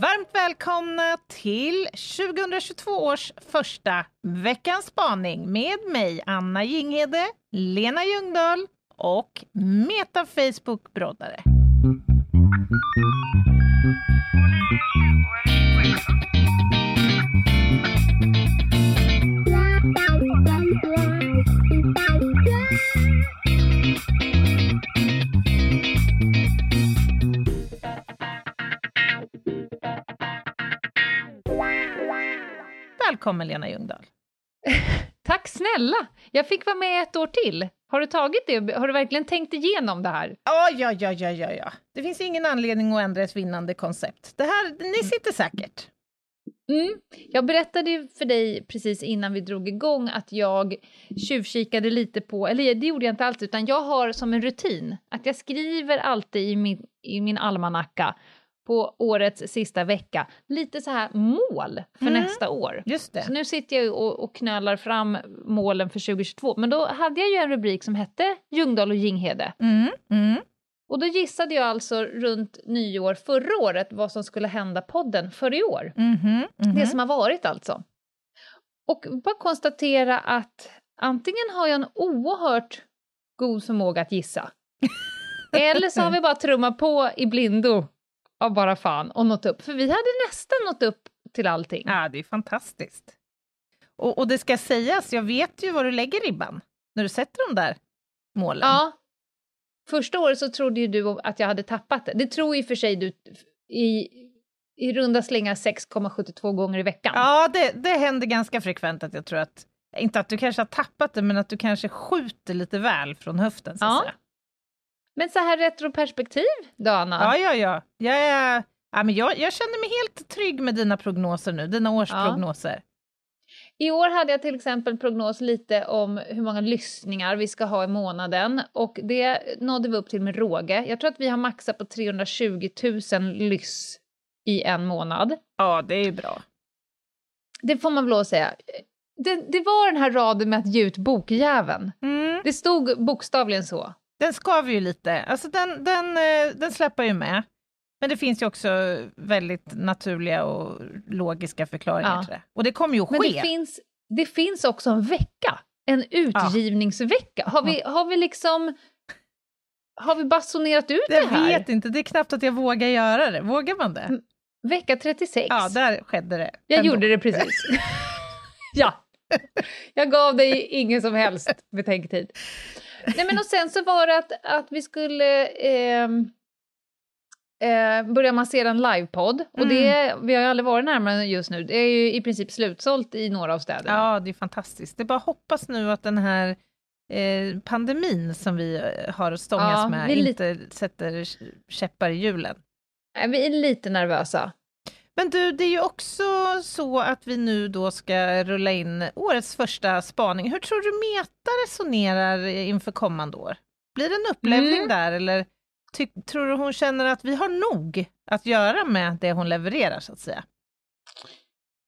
Varmt välkomna till 2022 års första Veckans spaning med mig, Anna Jinghede, Lena Ljungdahl och Meta Facebook-broddare. Välkommen Lena Ljungdahl. Tack snälla! Jag fick vara med ett år till. Har du tagit det? Har du verkligen tänkt igenom det här? Ja, ja, ja, ja, ja, ja. Det finns ingen anledning att ändra ett vinnande koncept. Det här, ni sitter säkert. Mm. Jag berättade för dig precis innan vi drog igång att jag tjuvkikade lite på, eller det gjorde jag inte alls, utan jag har som en rutin att jag skriver alltid i min, i min almanacka på årets sista vecka lite så här mål för Mm. nästa år. Just det. Så nu sitter jag och, och knölar fram målen för 2022, men då hade jag ju en rubrik som hette Ljungdahl och Ginghede. Mm, mm. Och då gissade jag alltså runt nyår förra året vad som skulle hända podden för i år. Mhm, mhm. Det som har varit alltså. Och bara konstatera att antingen har jag en oerhört god förmåga att gissa, eller så har vi bara trummat på i blindo av bara fan och nått upp. För vi hade nästan nått upp till allting. Ja, det är fantastiskt. Och, och det ska sägas, jag vet ju var du lägger ribban när du sätter de där målen. Ja. Första året så trodde ju du att jag hade tappat det. Det tror och för sig du i, i runda slängar 6,72 gånger i veckan. Ja, det, det händer ganska frekvent att jag tror att, inte att du kanske har tappat det, men att du kanske skjuter lite väl från höften. Så Ja. säga. Men så här retroperspektiv då, Anna? ja, ja, ja. Jag, är, ja men jag, jag känner mig helt trygg med dina prognoser nu, dina årsprognoser. I år hade jag till exempel prognos lite om hur många lyssningar vi ska ha i månaden och det nådde vi upp till med råge. Jag tror att vi har maxat på 320 000 lyss i en månad. Ja, det är ju bra. Det får man väl lov att säga. Det, det var den här raden med att ge ut bokjäveln. Mm. Det stod bokstavligen så. Den skaver ju lite, alltså den, den, eh, den släpper ju med. Men det finns ju också väldigt naturliga och logiska förklaringar Ja. till det. Och det kommer ju att Men ske. det finns, det finns också en vecka, en utgivningsvecka. Har, vi, har vi liksom... Har vi basunerat ut det jag här? vet inte, det är knappt att jag vågar göra det. Vågar man det? Vecka 36. Ja, där skedde det. Jag ändå. gjorde det precis. ja. Jag gav dig ingen som helst betänketid. Nej, men och sen så var det att, att vi skulle ehm, eh, börja massera en livepodd. Och Mm. det, vi har ju aldrig varit närmare just nu. Det är ju i princip slutsålt i några av städerna. Ja, det är fantastiskt. Det är bara hoppas nu att den här eh, pandemin som vi eh, har att stångas Ja, med inte sätter käppar i hjulen. Vi är lite nervösa. Men du, det är ju också så att vi nu då ska rulla in årets första spaning. Hur tror du Meta resonerar inför kommande år? Blir det en upplevning Mm. där eller tror du hon känner att vi har nog att göra med det hon levererar så att säga?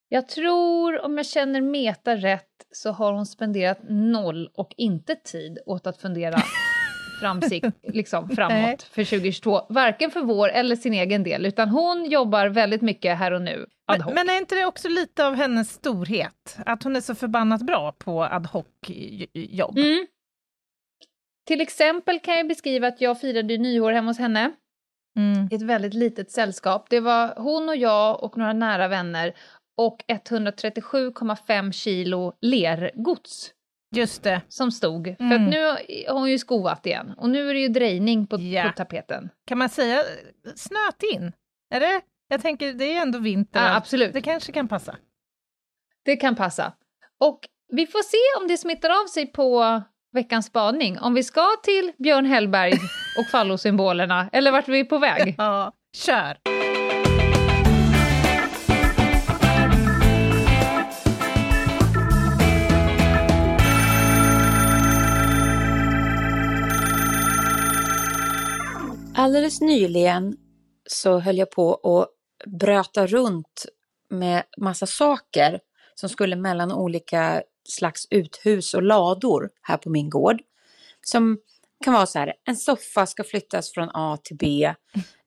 Jag tror, om jag känner Meta rätt, så har hon spenderat noll och inte tid åt att fundera framsikt, liksom, framåt för 2022. Varken för vår eller sin egen del, utan hon jobbar väldigt mycket här och nu. Men, men är inte det också lite av hennes storhet? Att hon är så förbannat bra på ad hoc-jobb? Mm. Till exempel kan jag beskriva att jag firade nyår hemma hos henne Mm. i ett väldigt litet sällskap. Det var hon och jag och några nära vänner och 137,5 kilo lergods Just det. som stod. För Mm. att nu har hon ju skovat igen och nu är det ju drejning på, Ja. på tapeten. Kan man säga snöt in? Är det? Jag tänker, det är ju ändå vinter. Ja, absolut. Det kanske kan passa. Det kan passa. Och vi får se om det smittar av sig på veckans spaning. Om vi ska till Björn Hellberg och fallosymbolerna, eller vart vi är på väg. Ja, kör! Alldeles nyligen så höll jag på att bröta runt med massa saker som skulle mellan olika slags uthus och lador här på min gård. Som kan vara så här, en soffa ska flyttas från A till B,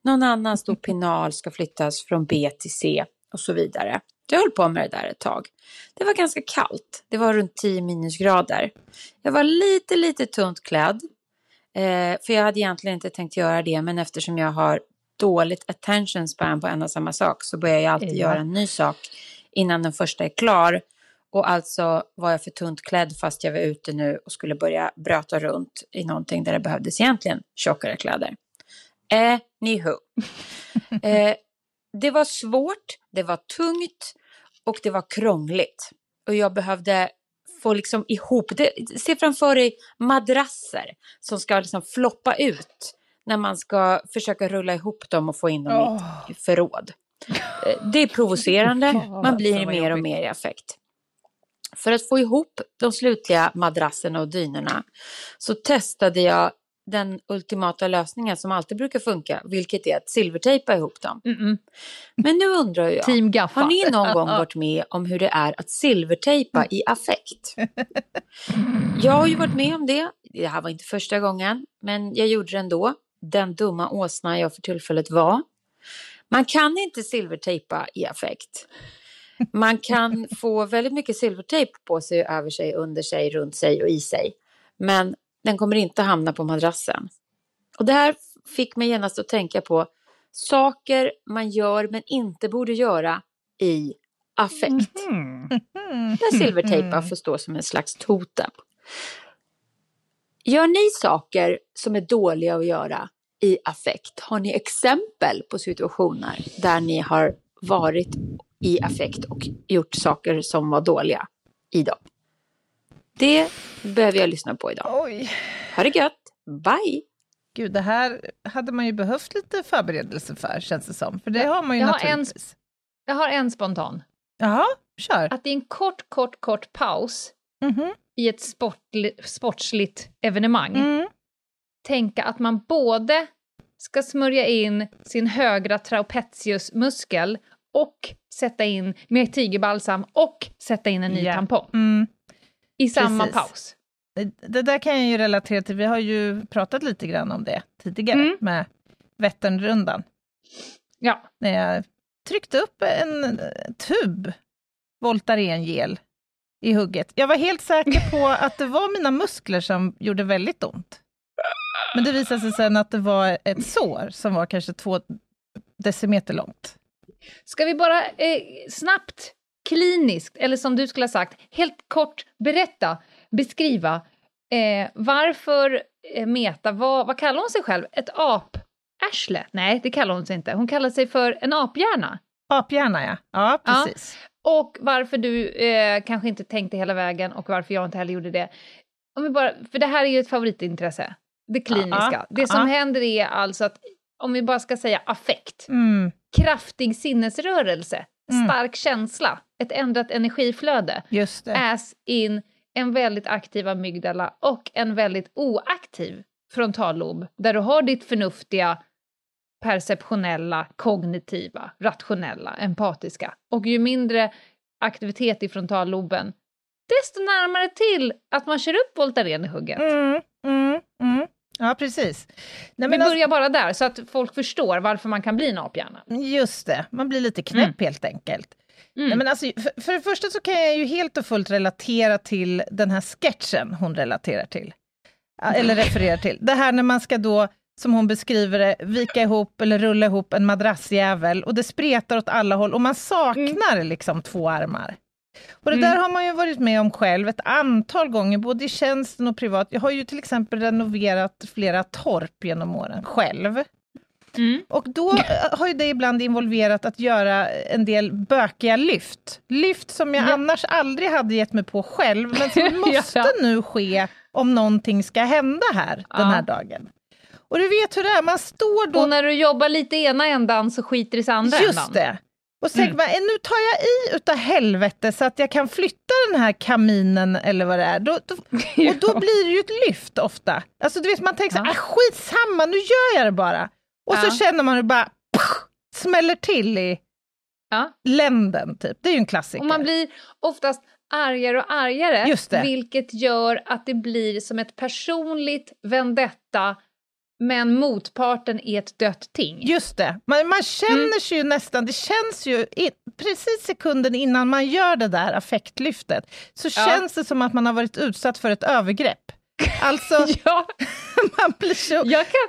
någon annan stor pinal ska flyttas från B till C och så vidare. Jag höll på med det där ett tag. Det var ganska kallt, det var runt 10 minusgrader. Jag var lite, lite tunt klädd, eh, för jag hade egentligen inte tänkt göra det, men eftersom jag har dåligt attention span på en och samma sak så börjar jag alltid Ja. göra en ny sak innan den första är klar. Och alltså var jag för tunt klädd fast jag var ute nu och skulle börja bröta runt i någonting där det behövdes egentligen tjockare kläder. Anywho. Eh, det var svårt, det var tungt och det var krångligt. Och jag behövde få liksom ihop det. Se framför dig madrasser som ska liksom floppa ut när man ska försöka rulla ihop dem och få in dem i ett förråd. Eh, Det är provocerande, man blir mer och mer i affekt. För att få ihop de slutliga madrasserna och dynorna så testade jag den ultimata lösningen som alltid brukar funka, vilket är att silvertejpa ihop dem. Mm-mm. Men nu undrar jag, Team Gaffa. har ni någon gång varit med om hur det är att silvertejpa i affekt? Jag har ju varit med om det, det här var inte första gången, men jag gjorde det ändå. Den dumma åsna jag för tillfället var. Man kan inte silvertejpa i affekt. Man kan få väldigt mycket silvertejp på sig, över sig, under sig, runt sig och i sig. Men den kommer inte hamna på madrassen. Och det här fick mig genast att tänka på saker man gör men inte borde göra i affekt. Mm. Där silvertejpa får stå som en slags totem. Gör ni saker som är dåliga att göra i affekt? Har ni exempel på situationer där ni har varit i affekt och gjort saker som var dåliga i dem? Det behöver jag lyssna på idag. Oj, Ha det gött! Bye! gud, det här hade man ju behövt lite förberedelse för, känns det som. För det har man ju Jag har en- naturligtvis. Jag har en spontan. Jaha, kör. Att i en kort, kort, kort paus Mhm. i ett sportli, sportsligt evenemang Mm. tänka att man både ska smörja in sin högra trapeziusmuskel och sätta in med tigerbalsam och sätta in en ny Ja. tampong Mm. I samma Precis. paus. Det- där kan jag ju relatera till. Vi har ju pratat lite grann om det tidigare Mm. med Vätternrundan. Ja, När jag tryckte upp en tub Voltaren-gel i hugget. Jag var helt säker på att det var mina muskler som gjorde väldigt ont. Men det visade sig sen att det var ett sår som var kanske två decimeter långt. Ska vi bara eh, snabbt, kliniskt, eller som du skulle ha sagt, helt kort berätta, beskriva eh, varför eh, Meta, vad, vad kallar hon sig själv? Ett ap-arsle? Nej, det kallar hon sig inte. Hon kallar sig för en aphjärna. Aphjärna, ja. Ja, Ja. precis. Och varför du eh, kanske inte tänkte hela vägen och varför jag inte heller gjorde det. Om vi bara, för det här är ju ett favoritintresse, det kliniska. Ja, det som ja. händer är alltså att, om vi bara ska säga affekt, Mm, kraftig sinnesrörelse, Mm. stark känsla, ett ändrat energiflöde, just det. as in en väldigt aktiv amygdala och en väldigt oaktiv frontallob, där du har ditt förnuftiga, perceptionella, kognitiva, rationella, empatiska. Och ju mindre aktivitet i frontalloben, desto närmare till att man kör upp Voltaren i hugget. Mm, mm, mm. Ja, precis. Nej, Vi alltså- börjar bara där, så att folk förstår varför man kan bli en aphjärna. Just det, man blir lite knäpp helt enkelt. Mm. Nej, men alltså, för, för det första så kan jag ju helt och fullt relatera till den här sketchen hon relaterar till. Eller refererar till. Det här när man ska då, som hon beskriver det, vika ihop eller rulla ihop en madrassjävel och det spretar åt alla håll och man saknar liksom två armar. Och det Mm. där har man ju varit med om själv ett antal gånger, både i tjänsten och privat. Jag har ju till exempel renoverat flera torp genom åren själv. Mm. Och då eh, har ju det ibland involverat att göra en del bökiga lyft. Lyft som jag Ja. annars aldrig hade gett mig på själv, men som måste Ja. nu ske om någonting ska hända här den Ja. här dagen. Och du vet hur det är, man står då... Och när du jobbar lite ena ändan så skiter det i andra Just ändan. det. Och tänker man, eh, nu tar jag i utav helvete så att jag kan flytta den här kaminen eller vad det är. Då, då, och då blir det ju ett lyft ofta. Alltså du vet, man tänker så här, Ja. ah, skitsamma, nu gör jag det bara. Och Ja. så känner man hur det bara pff, smäller till i Ja. länden, typ. Det är ju en klassiker. Och man blir oftast argare och argare, vilket gör att det blir som ett personligt vendetta, men motparten är ett dött ting. Just det. Man, man känner sig ju nästan, det känns ju i, precis sekunden innan man gör det där affektlyftet, så Ja. känns det som att man har varit utsatt för ett övergrepp. Alltså, Ja, man blir så... jag kan,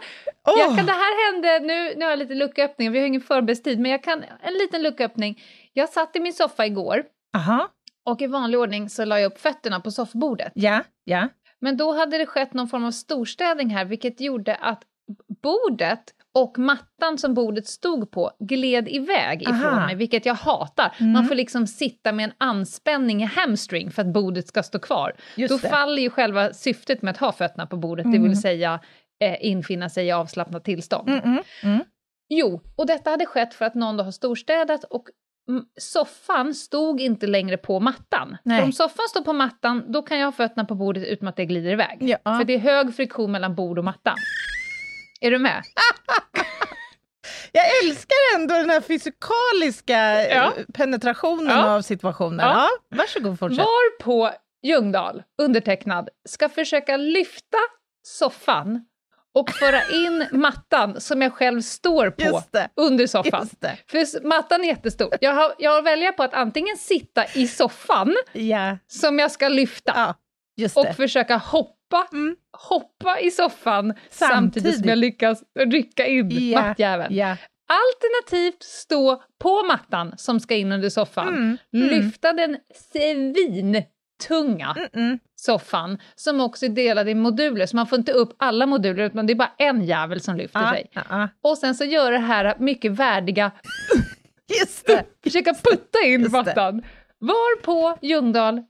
Åh! jag kan, det här hände, nu, nu har jag lite lucköppning, vi har ingen förberedstid, men jag kan, en liten lucköppning. Jag satt i min soffa igår Aha, och i vanlig ordning så la jag upp fötterna på soffbordet. ja, ja. Men då hade det skett någon form av storstädning här, vilket gjorde att bordet och mattan som bordet stod på gled iväg ifrån Aha. mig, vilket jag hatar. Mm. Man får liksom sitta med en anspänning i hamstring för att bordet ska stå kvar. Just Då det. faller ju själva syftet med att ha fötterna på bordet, det Mm. vill säga eh, infinna sig i avslappnat tillstånd. Mm, mm, mm. Jo, och detta hade skett för att någon då har storstädat och mm, soffan stod inte längre på mattan. Om soffan står på mattan, då kan jag ha fötterna på bordet utan att det glider iväg. Ja. För det är hög friktion mellan bord och matta. Är du med? Jag älskar ändå den här fysikaliska eh, Ja. penetrationen Ja. av situationen. Ja. Ja. Varsågod, fortsätt. Varpå Ljungdahl, undertecknad, ska försöka lyfta soffan och föra in mattan som jag själv står på under soffan. För mattan är jättestor. Jag har, jag har välja på att antingen sitta i soffan Ja, som jag ska lyfta ja. och försöka hoppa, Mm. hoppa i soffan samtidigt, Samtidigt. som jag lyckas rycka in Ja, mattjäveln. Ja. Alternativt stå på mattan som ska in under soffan, Mm, mm. lyfta den svintunga Mm, mm. soffan som också är delad i moduler, så man får inte upp alla moduler utan det är bara en jävel som lyfter Ja, sig. ja, ja. Och sen så göra det här mycket värdiga, Just det. försöka putta in mattan. Varpå Ljungdahl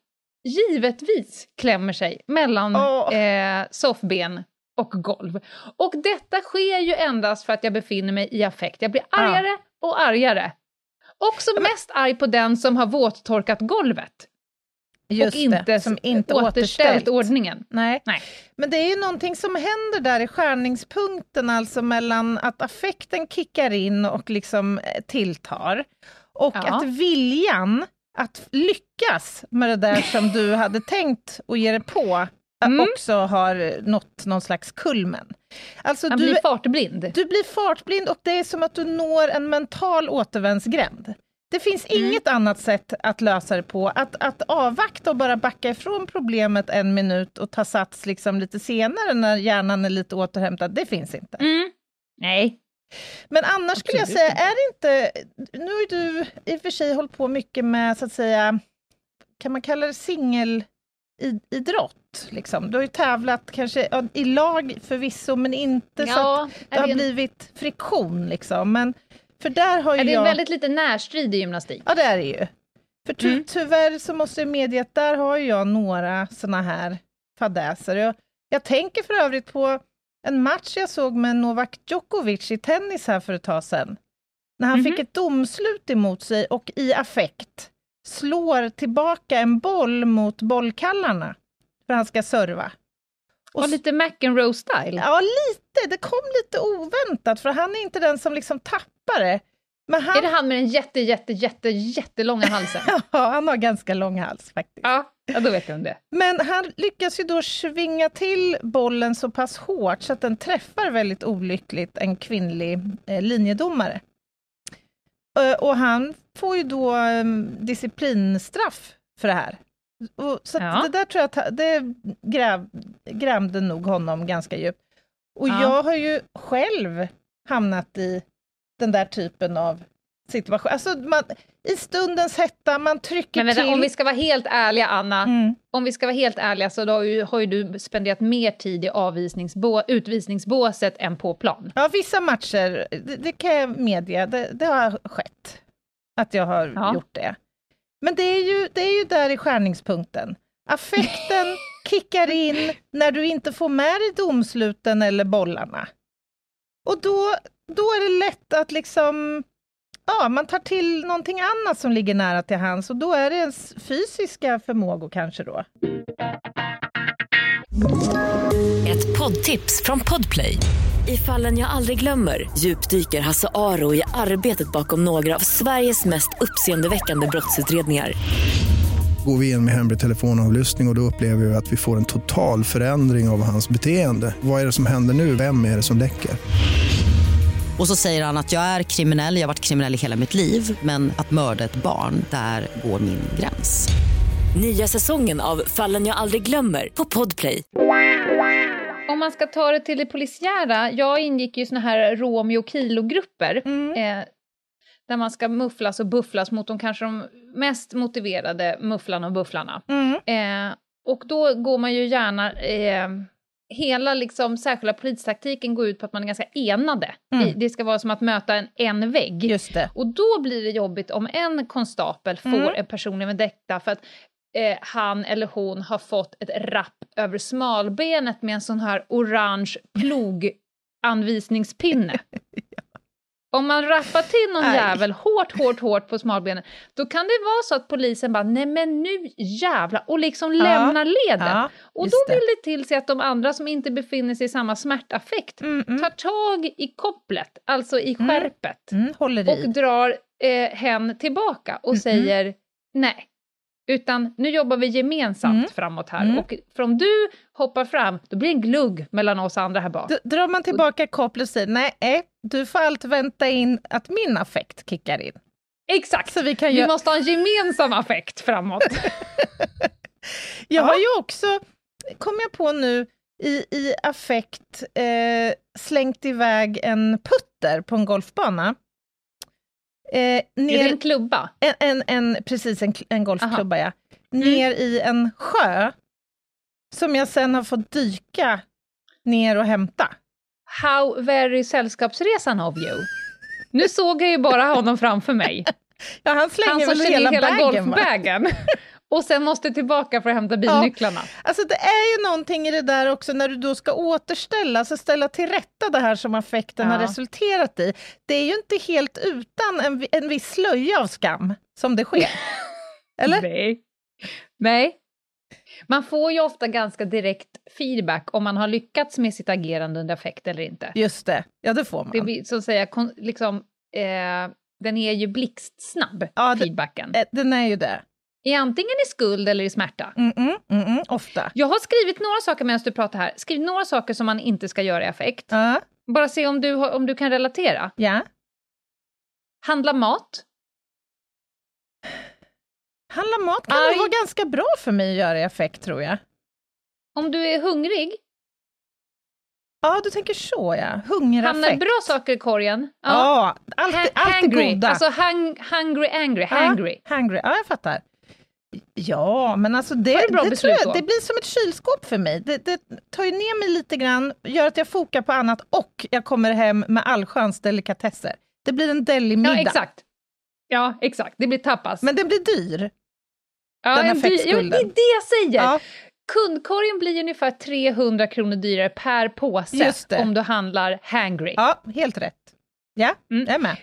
givetvis klämmer sig mellan Åh. eh, soffben och golv. Och detta sker ju endast för att jag befinner mig i affekt. Jag blir Ja. argare och argare. Också mest arg på den som har våttorkat golvet Just och inte, det. Som inte återställt återställt. ordningen. Nej. Nej. Men det är ju någonting som händer där i skärningspunkten, alltså mellan att affekten kickar in och liksom eh, tilltar, och Ja. att viljan att lyckas med det där som du hade tänkt att ge dig på eh, Mm. också har nått någon slags kulmen. Alltså Man du, blir fartblind. du blir fartblind och det är som att du når en mental återvändsgränd. Det finns Mm. inget annat sätt att lösa det på. Att, att avvakta och bara backa ifrån problemet en minut och ta sats liksom lite senare när hjärnan är lite återhämtad, det finns inte. Mm. Nej. Men annars skulle jag Absolut säga, är det inte... Nu har du i och för sig hållit på mycket med, så att säga, kan man kalla det singelidrott? Liksom. Du har ju tävlat kanske ja, i lag förvisso, men inte så att Ja, det har blivit friktion. Liksom. Men, för där har ju är det jag... en väldigt lite närstridig gymnastik? Ja, det är det ju. För ty- Mm. tyvärr så måste jag medge att där har jag några såna här fadäser. Jag, jag tänker för övrigt på en match jag såg med Novak Djokovic i tennis här för ett tag sedan. När han Mhm. fick ett domslut emot sig och i affekt slår tillbaka en boll mot bollkallarna för han ska serva. Och lite McEnroe-style? Ja, lite. Det kom lite oväntat, för han är inte den som liksom tappar det. Men han, Är det han med den jätte, jätte, jätte, jättelånga halsen? ja, han har ganska lång hals faktiskt. ja, ja, då vet jag om det. Men han lyckas ju då svinga till bollen så pass hårt så att den träffar väldigt olyckligt en kvinnlig eh, linjedomare. Eh, och han får ju då eh, disciplinstraff för det här. Och, så Ja. det där tror jag det gräv, grämde nog honom ganska djupt. Och Ja. jag har ju själv hamnat i den där typen av situation. Alltså man, i stundens hetta, man trycker Men vänta, till. om vi ska vara helt ärliga, Anna, Mm. om vi ska vara helt ärliga så då har, ju, har ju du spenderat mer tid i avvisningsbå, utvisningsbåset än på plan. Ja, vissa matcher, det, det kan jag medge, det, det har skett. Att jag har Ja. gjort det. Men det är, ju, det är ju där i skärningspunkten. Affekten kickar in när du inte får med dig domsluten eller bollarna. Och då, då är det lätt att liksom, ja, man tar till någonting annat som ligger nära till hands och då är det ens fysiska förmågor kanske då. Ett poddtips från Podplay. I fallen jag aldrig glömmer djupdyker Hasse Aro i arbetet bakom några av Sveriges mest uppseendeväckande brottsutredningar. Går vi in med hemlig telefonavlyssning och, och då upplever vi att vi får en total förändring av hans beteende. Vad är det som händer nu? Vem är det som läcker? Och så säger han att jag är kriminell, jag har varit kriminell i hela mitt liv men att mörda ett barn, där går min gräns. Nya säsongen av Fallen jag aldrig glömmer på Podplay. Om man ska ta det till det polisiära, jag ingick ju såna här Romeo och Kilo-grupper. Eh, där man ska mufflas och bufflas mot de kanske de mest motiverade mufflarna och bufflarna. Eh, och då går man ju gärna... Eh, hela liksom särskilda polistaktiken går ut på att man är ganska enade. Mm. Det ska vara som att möta en, en vägg. Just det. Och då blir det jobbigt om en konstapel får Mm. en personlig vendetta för att eh, han eller hon har fått ett rapp över smalbenet med en sån här orange ploganvisningspinne. Om man rappar till någon Aj. jävel hårt, hårt, hårt på smalbenet, då kan det vara så att polisen bara nej men nu jävlar och liksom lämnar leden. Ja, och då vill det till sig att de andra som inte befinner sig i samma smärtaffekt Mm, mm, tar tag i kopplet, alltså i Mm. skärpet mm, och drar eh, hen tillbaka och Mm, säger nej. Utan nu jobbar vi gemensamt Mm. framåt här. Mm. Och från du hoppar fram, då blir det en glugg mellan oss andra här bak. D- drar man tillbaka kopplet och säger nej, eh, du får allt vänta in att min affekt kickar in. Exakt! Så vi kan Vi måste ha en gemensam affekt framåt. Jag Ja. har ju också, kom jag på nu, i, i affekt eh, slängt iväg en putter på en golfbana. Eh, Är det ner, en klubba? en, en, en, precis, en, en golfklubba ja. Mm. Ner i en sjö, som jag sen har fått dyka ner och hämta. How very sällskapsresan of you. Nu såg jag ju bara honom framför mig. Ja, han slänger Han som väl hela, hela, golfbagen. Och sen måste tillbaka för att hämta bilnycklarna. Alltså det är ju någonting i det där också när du då ska återställa, så ställa till rätta det här som affekten har Ja. resulterat i. Det är ju inte helt utan en, en viss slöja av skam som det sker. Eller? Nej. Nej. Man får ju ofta ganska direkt feedback om man har lyckats med sitt agerande under affekt eller inte. Just det, ja det får man. Det blir så att säga, liksom, eh, den är ju blixtsnabb, Ja, det- feedbacken. Eh, Den är ju det. I antingen i skuld eller i smärta. Mm -mm, mm -mm, ofta. Jag har skrivit några saker medan du pratar här, skrivit några saker som man inte ska göra i affekt. Ja, Bara se om du, om du kan relatera. ja. Handla mat. Handla mat kan Aj. vara ganska bra för mig att göra i affekt tror jag. Om du är hungrig, Ja, du tänker så ja. Hungeraffekt. hamnar bra saker i korgen. Ja, allt, Ha- allt det hangry, goda. alltså hung, hungry, angry, hangry. Ja, hungry. Ja, jag fattar. Ja, men alltså det, det bra det, tror jag, det blir som ett kylskåp för mig. Det, det tar ju ner mig lite grann, gör att jag fokar på annat och jag kommer hem med allsköns delikatesser. Det blir en delimiddag. Ja, exakt. Ja, exakt. Det blir tapas. Men den blir dyr. Ja, den en dy- ja, affektskulden. det är det jag säger. Ja, Kundkorgen blir ungefär 300 kronor dyrare per påse det. om du handlar hangry. ja helt rätt. Ja, Mm. jag är med.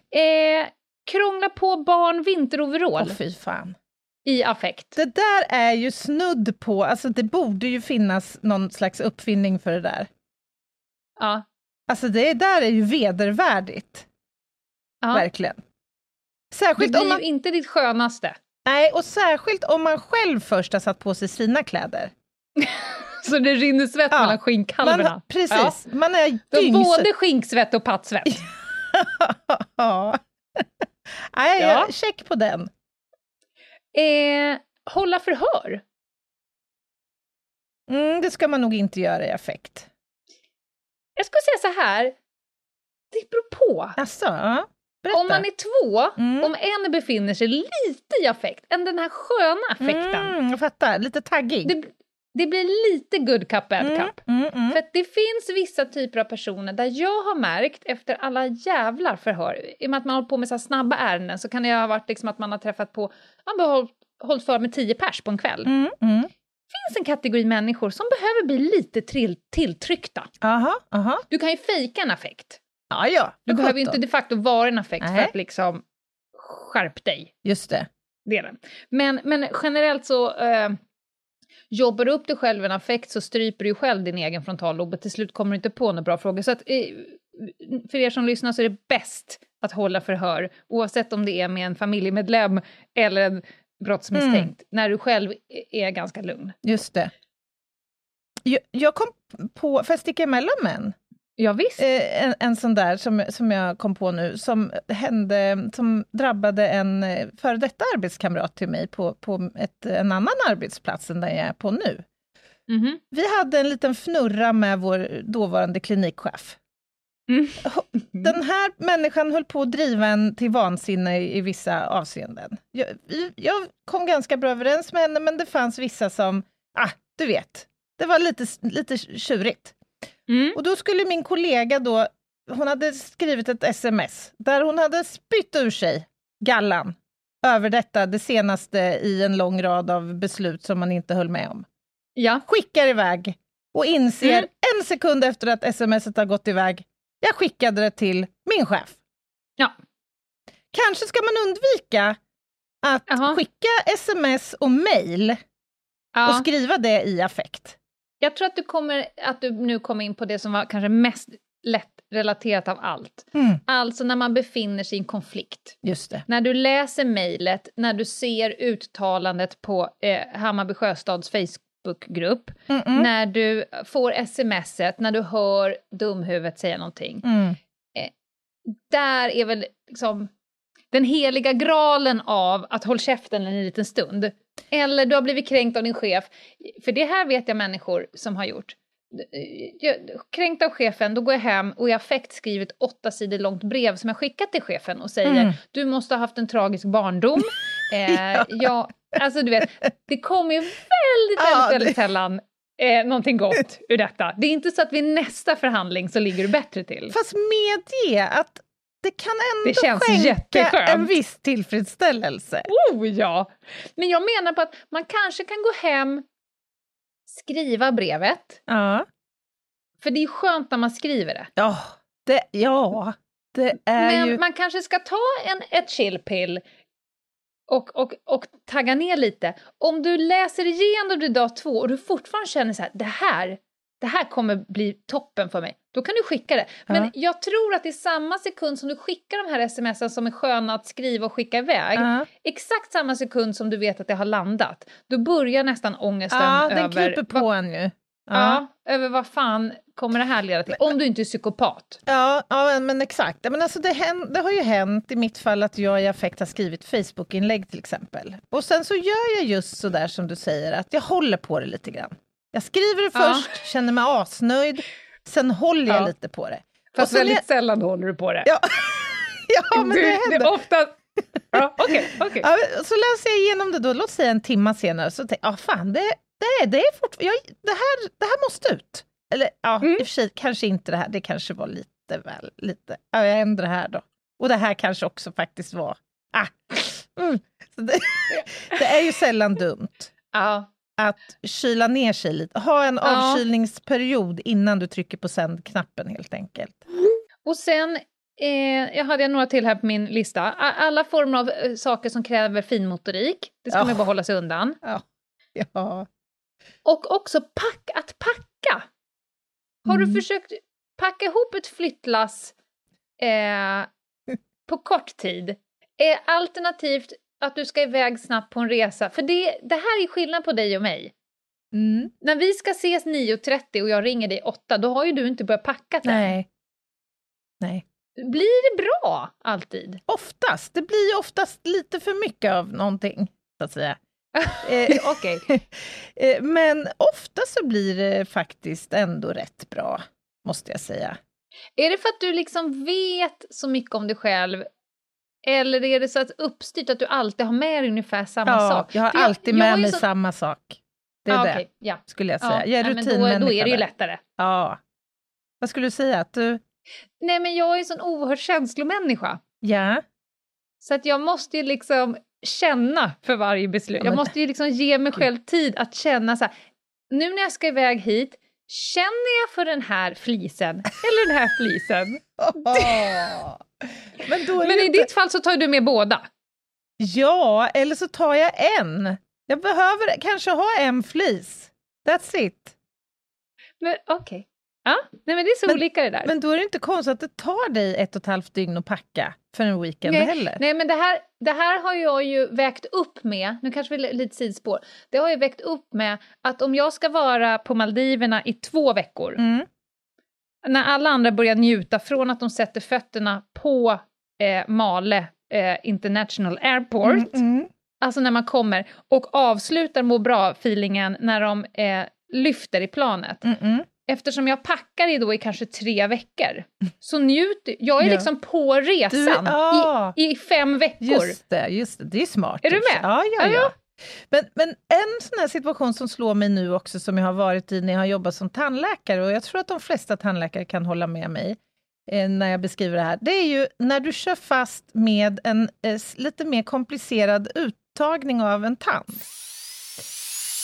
Eh, krångla på barn vinteroverall Åh, fy fan. i affekt. Det där är ju snudd på, alltså det borde ju finnas någon slags uppfinning för det där. Ja. Alltså det där är ju vedervärdigt, Ja. verkligen. Det Särskilt blir om man ju inte ditt skönaste. Nej, och särskilt om man själv först har satt på sig sina kläder. Så det rinner svett Ja. mellan Man, skinkhalvorna. precis, man är dyngsvett. både skinksvett och pattsvett. ja. Nej, Ja. check på den. Eh, hålla förhör. Mm, det ska man nog inte göra i affekt. Jag skulle säga så här. Det beror på. Alltså, ja. Berätta. Om man är två, Mm. om en befinner sig lite i affekt, än den här sköna affekten, Mm, jag fattar, lite taggig. det, det blir lite good cup, bad mm, cup. mm, mm. För det finns vissa typer av personer där jag har märkt efter alla jävlar förhör, i och med att man håller på med så här snabba ärenden så kan det ha varit liksom att man har träffat på, man har hållit, hållit för med tio pers på en kväll. Det Mm, finns en kategori människor som behöver bli lite trill, tilltryckta. Aha, aha. Du kan ju fejka en affekt. Ja, ja. Du för behöver inte de facto vara en affekt för Nej. att liksom skärp dig. Just det. Det är det. Men, men generellt så, eh, Jobbar du upp dig själv i en affekt så stryper du själv din egen frontallob och till slut kommer du inte på några bra frågor. Så att, eh, för er som lyssnar så är det bäst att hålla förhör, oavsett om det är med en familjemedlem eller en brottsmisstänkt, när du själv är ganska lugn. Just det. Jag, jag kom på, får jag sticka emellan med en? Ja, visst. Eh, en, en sån där som, som jag kom på nu, som hände, som drabbade en eh, före detta arbetskamrat till mig på, på ett, en annan arbetsplats än den jag är på nu. Mhm. Vi hade en liten fnurra med vår dåvarande klinikchef. Mm. Den här människan höll på att driva en till vansinne i, i vissa avseenden. Jag, jag kom ganska bra överens med henne, men det fanns vissa som, ah, du vet, det var lite, lite tjurigt. Mm. Och då skulle min kollega då, hon hade skrivit ett sms där hon hade spytt ur sig gallan över detta, det senaste i en lång rad av beslut som man inte höll med om. Ja. Skickar iväg och inser Mm. en sekund efter att smset har gått iväg, jag skickade det till min chef. Ja. Kanske ska man undvika att Jaha. skicka sms och mejl och ja. skriva det i affekt. Jag tror att du, kommer, att du nu kommer in på det som var kanske mest lätt relaterat av allt. Mm. Alltså när man befinner sig i en konflikt. Just det. När du läser mejlet, när du ser uttalandet på eh, Hammarby Sjöstads Facebookgrupp, Mm-mm. när du får smset, när du hör dumhuvudet säga någonting. Mm. Där är väl liksom den heliga graalen av att håll käften en liten stund. Eller du har blivit kränkt av din chef. För det här vet jag människor som har gjort. Jag, kränkt av chefen, då går jag hem och i affekt skriver ett åtta sidor långt brev som jag skickat till chefen och säger Mm. du måste ha haft en tragisk barndom. eh, ja, alltså du vet, det kommer ju väldigt, väldigt, Ja, väldigt sällan eh, någonting gott ur detta. Det är inte så att vid nästa förhandling så ligger du bättre till. Fast medge att det kan ändå Det känns skänka jätteskönt. en viss tillfredsställelse. Oh ja! Men jag menar på att man kanske kan gå hem, skriva brevet, Ja. för det är skönt när man skriver det. Ja, det, ja, det är Men ju... man kanske ska ta en, ett chillpill och, och, och tagga ner lite. Om du läser igenom det dag två och du fortfarande känner så här, det här, det här kommer bli toppen för mig, då kan du skicka det. Men Ja. jag tror att i samma sekund som du skickar de här smsen som är sköna att skriva och skicka iväg, Ja, exakt samma sekund som du vet att det har landat, då börjar nästan ångesten ja den över... kryper på en ju. Ja. över vad fan kommer det här leda till? Om du inte är psykopat. Ja, ja men exakt. Men alltså det, hän, det har ju hänt i mitt fall att jag i affekt har skrivit Facebook-inlägg till exempel. Och sen så gör jag just så där som du säger, att jag håller på det lite grann. Jag skriver det Ja. först, känner mig asnöjd, sen håller jag Ja. lite på det. Fast väldigt sällan håller du på det. Ja, ja men du, det det händer. är ofta... Ja, okej, okej. Ja, så läser jag igenom det då, låt säga en timma senare, så tänker jag, ah, fan, det, det, det är fortfarande, det, här, det här måste ut. Eller ja, Mm. i och för sig kanske inte det här, det kanske var lite väl, lite, ja, jag ändrar det här då. Och det här kanske också faktiskt var, ah, mm. det, det är ju sällan dumt Ja. Att kyla ner sig lite, ha en Ja. avkylningsperiod innan du trycker på sänd-knappen helt enkelt. Och sen, eh, jag hade några till här på min lista. Alla former av eh, saker som kräver finmotorik, det ska Ja. man bara hålla sig undan. Ja. Och också pack, att packa. Har Mm. du försökt packa ihop ett flyttlass eh, på kort tid? Eh, alternativt att du ska iväg snabbt på en resa. För det, det här är skillnad på dig och mig. Mm. När vi ska ses 9.30 och jag ringer dig 8, då har ju du inte börjat packa än. Nej. Nej. Blir det bra alltid? Oftast. Det blir oftast lite för mycket av någonting, så att säga. Eh, Okej. eh, Men ofta så blir det faktiskt ändå rätt bra, måste jag säga. Är det för att du liksom vet så mycket om dig själv? Eller är det så att uppstyrt att du alltid har med dig ungefär samma ja, sak? jag har För alltid jag med ju mig så- samma sak. Det är Ja, det, okej, ja. skulle jag Ja, säga. Jag är men då, rutinmänniska. då är det ju lättare. Ja. Vad skulle du säga? Att du... Nej, men jag är en sån oerhört känslomänniska. Ja. Så att jag måste ju liksom känna för varje beslut. Ja, Jag måste ju liksom ge mig själv tid att känna så här. Nu när jag ska iväg hit, känner jag för den här flisen eller den här flisen? Men, då Men i inte... ditt fall så tar du med båda. Ja, eller så tar jag en Jag behöver kanske ha en flis. That's it. Okej. Ja, nej men det är så Men- olika det där. Men då är det inte konstigt att det tar dig ett och ett halvt dygn att packa för en weekend Nej, heller. Nej, men det här, det här har jag ju vägt upp med, nu kanske vi är lite sidospår, det har jag vägt upp med att om jag ska vara på Maldiverna i två veckor, Mm. När alla andra börjar njuta från att de sätter fötterna på eh, Male eh, International Airport, Mm, mm. alltså när man kommer, och avslutar må bra-feelingen när de eh, lyfter i planet. Mm, mm. Eftersom jag packar i då i kanske tre veckor, så njuter jag. är Ja. liksom på resan ja. i, i fem veckor. Just det, just det, det är smart. Är du med? Ja, ja, Ja, ja. Men, men en sån här situation som slår mig nu också, som jag har varit i när jag har jobbat som tandläkare, och jag tror att de flesta tandläkare kan hålla med mig eh, när jag beskriver det här, det är ju när du kör fast med en eh, lite mer komplicerad uttagning av en tand.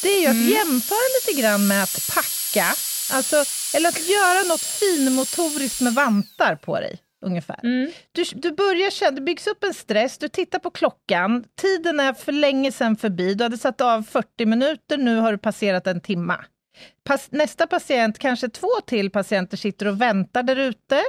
Det är ju att jämföra lite grann med att packa, alltså, eller att göra något finmotoriskt med vantar på dig, ungefär. Mm. Du, du börjar känna, det byggs upp en stress, du tittar på klockan, tiden är för länge sedan förbi, du hade satt av 40 minuter, nu har du passerat en timma. Pas, nästa patient, kanske två till patienter sitter och väntar där ute.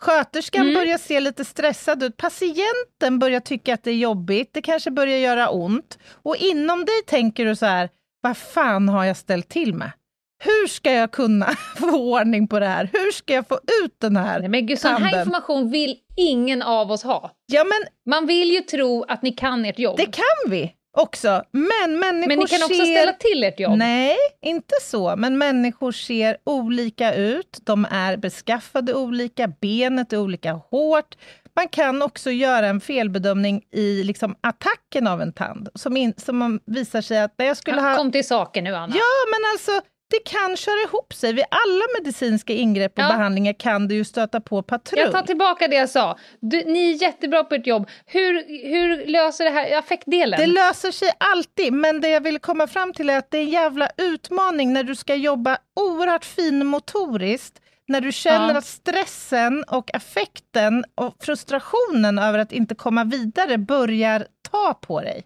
Sköterskan Mm. börjar se lite stressad ut, patienten börjar tycka att det är jobbigt, det kanske börjar göra ont. Och inom dig tänker du så här, vad fan har jag ställt till med? Hur ska jag kunna få ordning på det här? Hur ska jag få ut den här Nej, men gud, sån här information vill ingen av oss ha. Ja, men Man vill ju tro att ni kan ert jobb. Det kan vi också, men människor men ni kan också ser... ställa till ert jobb. Nej, inte så, men människor ser olika ut, de är beskaffade olika, benet är olika hårt. Man kan också göra en felbedömning i liksom attacken av en tand, som, in, som man visar sig att jag skulle ha... Kom till saken nu, Anna. Ja, men alltså, det kan köra ihop sig. Vid alla medicinska ingrepp och Ja. behandlingar kan du ju stöta på patrull. Jag tar tillbaka det jag sa. Du, ni är jättebra på ert jobb. Hur, hur löser det här affektdelen? Det löser sig alltid, men det jag vill komma fram till är att det är en jävla utmaning när du ska jobba oerhört finmotoriskt, när du känner Ja. att stressen och affekten och frustrationen över att inte komma vidare börjar ta på dig.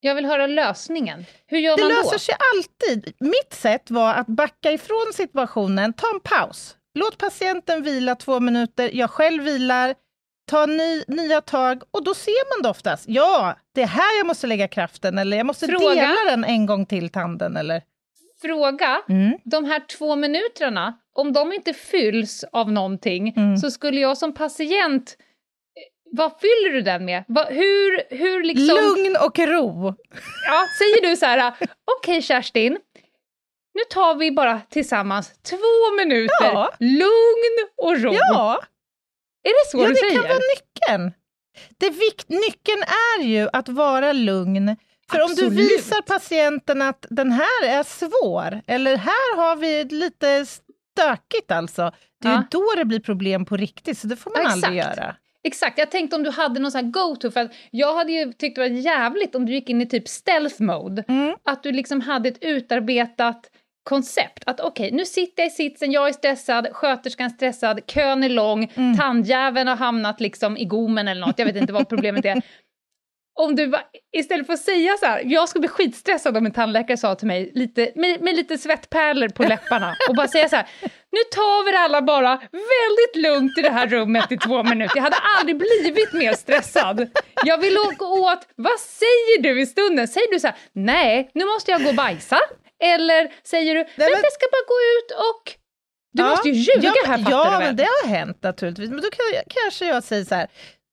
Jag vill höra lösningen. Hur gör Det man löser då? sig alltid. Mitt sätt var att backa ifrån situationen, ta en paus. Låt patienten vila två minuter, jag själv vilar, ta ny, nya tag och då ser man det oftast. Ja, det är här jag måste lägga kraften eller jag måste Fråga. dela den en gång till tanden eller... Fråga, Mm. de här två minuterna, om de inte fylls av någonting, Mm. så skulle jag som patient vad fyller du den med? Vad- hur, hur liksom... Lugn och ro. Ja, säger du så här, okej Kerstin, nu tar vi bara tillsammans två minuter Ja. lugn och ro. Ja, Är det så ja du det säger? kan vara nyckeln. Det vikt, nyckeln är ju att vara lugn. För om Absolut. du visar patienten att den här är svår, eller här har vi lite stökigt alltså, det är Ja. ju då det blir problem på riktigt, så det får man Ja, aldrig exakt. göra. Exakt, jag tänkte om du hade någon sån go-to, för att jag hade ju tyckt det var jävligt om du gick in i typ stealth mode, Mm. att du liksom hade ett utarbetat koncept. Att okej, nu sitter jag i sitsen, jag är stressad, sköterskan är stressad, kön är lång, Mm. tandjäveln har hamnat liksom i gommen eller något, jag vet inte vad problemet är. Om du bara, istället för att säga så här, jag skulle bli skitstressad om en tandläkare sa till mig, lite, med, med lite svettpärlor på läpparna, och bara säga så här, nu tar vi det alla bara väldigt lugnt i det här rummet i två minuter. Jag hade aldrig blivit mer stressad. Jag vill åka åt, vad säger du i stunden? Säger du så här, nej, nu måste jag gå och bajsa? Eller säger du, men, men- jag ska bara gå ut och... Du Ja. måste ju ljuga ja, här, fattar Ja, du väl? men det har hänt naturligtvis. Men då kan jag, kanske jag säger så här,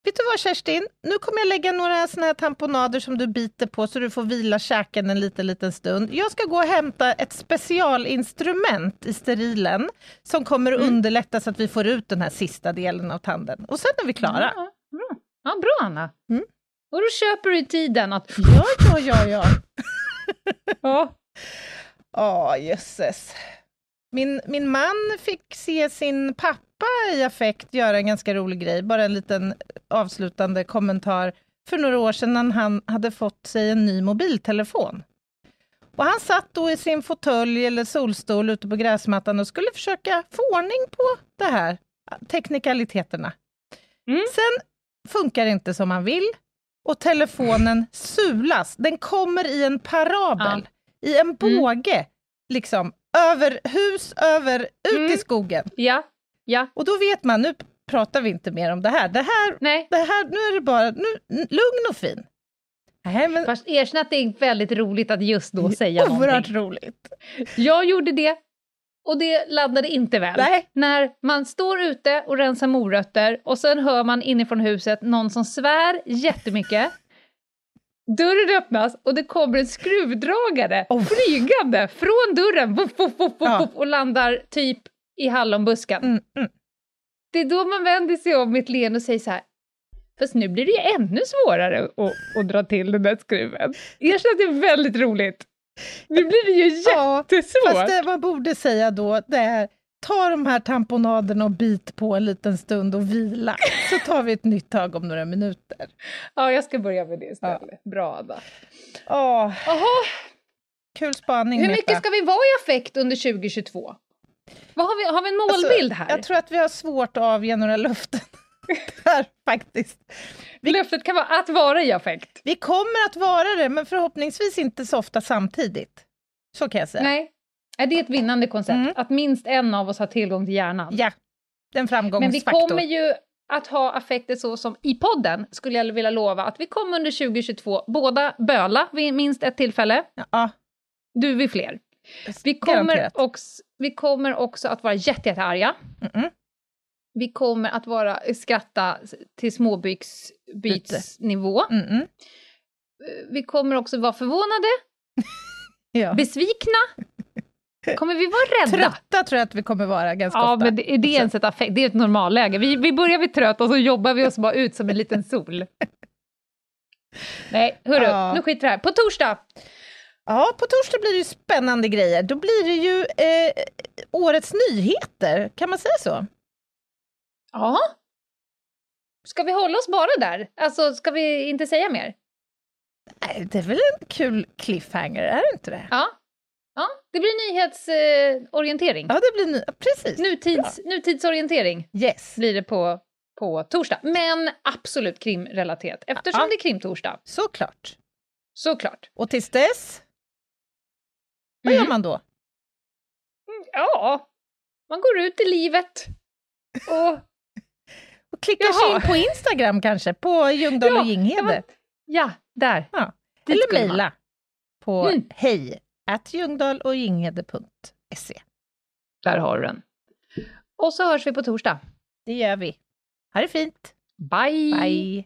vet du vad Kerstin, nu kommer jag lägga några såna här tamponader som du biter på så du får vila käken en liten, liten stund. Jag ska gå och hämta ett specialinstrument i sterilen som kommer att Mm. underlätta så att vi får ut den här sista delen av tanden. Och sen är vi klara. Ja, bra. Ja, bra Anna. Mm. Och då köper du i tiden att... Ja, ja, ja, ja. Ja. Ja, jösses. Min, min man fick se sin pappa i affekt göra en ganska rolig grej, bara en liten avslutande kommentar, för några år sedan när han hade fått sig en ny mobiltelefon. Och han satt då i sin fåtölj eller solstol ute på gräsmattan och skulle försöka få ordning på det här, teknikaliteterna. Mm. Sen funkar det inte som han vill. och telefonen sulas. Den kommer i en parabel, i en båge, liksom över hus, över, ut Mm. i skogen. Ja, ja. Och då vet man, nu pratar vi inte mer om det här. Det här, Nej. det här nu är det bara nu, lugn och fin. Nej, men Fast erkänn att det är väldigt roligt att just då säga oerhört någonting. roligt. Jag gjorde det och det laddade inte väl. Nej. När man står ute och rensar morötter och sen hör man inifrån huset någon som svär jättemycket. Dörren öppnas och det kommer en skruvdragare Oh. flygande från dörren vuff, vuff, vuff, Ja. och landar typ i hallonbusken. Mm, mm. Det är då man vänder sig om med ett leende och säger så här Fast nu blir det ju ännu svårare att, att dra till den där skruven. Erkänn att det är väldigt roligt. Nu blir det ju Ja, jättesvårt. Fast det man borde säga då, det är ta de här tamponaderna och bit på en liten stund och vila. Så tar vi ett nytt tag om några minuter. Ja, jag ska börja med det istället. Bra, Ada. Åh, Jaha, kul spaning, hur Meta. mycket ska vi vara i affekt under 2022? Vad har, vi, har vi en Alltså, målbild här? Jag tror att vi har svårt att avge några löften där faktiskt. Löftet kan vara att vara i affekt. Vi kommer att vara det, men förhoppningsvis inte så ofta samtidigt. Så kan jag säga. Nej, är det är ett vinnande koncept. Mm. Att minst en av oss har tillgång till hjärnan. Ja, den Men vi framgångsfaktor. kommer ju att ha affekter så som i podden, skulle jag vilja lova, att vi kommer under 2022 båda böla vid minst ett tillfälle, Ja, du vid fler. Vi kommer, också, vi kommer också att vara jätte, jättearga. Mm-mm. Vi kommer att vara, skratta till småbyxbytsnivå. Mm-mm. Vi kommer också vara förvånade, Ja. besvikna. Kommer vi vara rädda? Trötta tror jag att vi kommer vara ganska Ja, ofta. men det, är det ens ett affekt? Det är ett normalläge. Vi, vi börjar vid trött och så jobbar vi oss bara ut som en liten sol. Nej, hörru, Ja. nu skiter det här. På torsdag! Ja, på torsdag blir det ju spännande grejer. Då blir det ju eh, årets nyheter, kan man säga så? Ja. Ska vi hålla oss bara där? Alltså, ska vi inte säga mer? Nej, det är väl en kul cliffhanger, är det inte det? Ja. Ja, det blir nyhetsorientering. Ja, det blir ny... Precis. Nutids, nutidsorientering Yes, blir det på, på torsdag. Men absolut krimrelaterat, eftersom Ja. det är krimtorsdag. såklart. Såklart. Och tills dess, vad Mm. gör man då? Ja, man går ut i livet och Och klickar sig in på Instagram kanske, på Ljungdahl Ja, och Ginghede. ja, där. Ja. Eller mejla på Mm. hej at ljungdahlochginghede.se. Där har du den. Och så hörs vi på torsdag. Det gör vi. Ha det fint. Bye! Bye.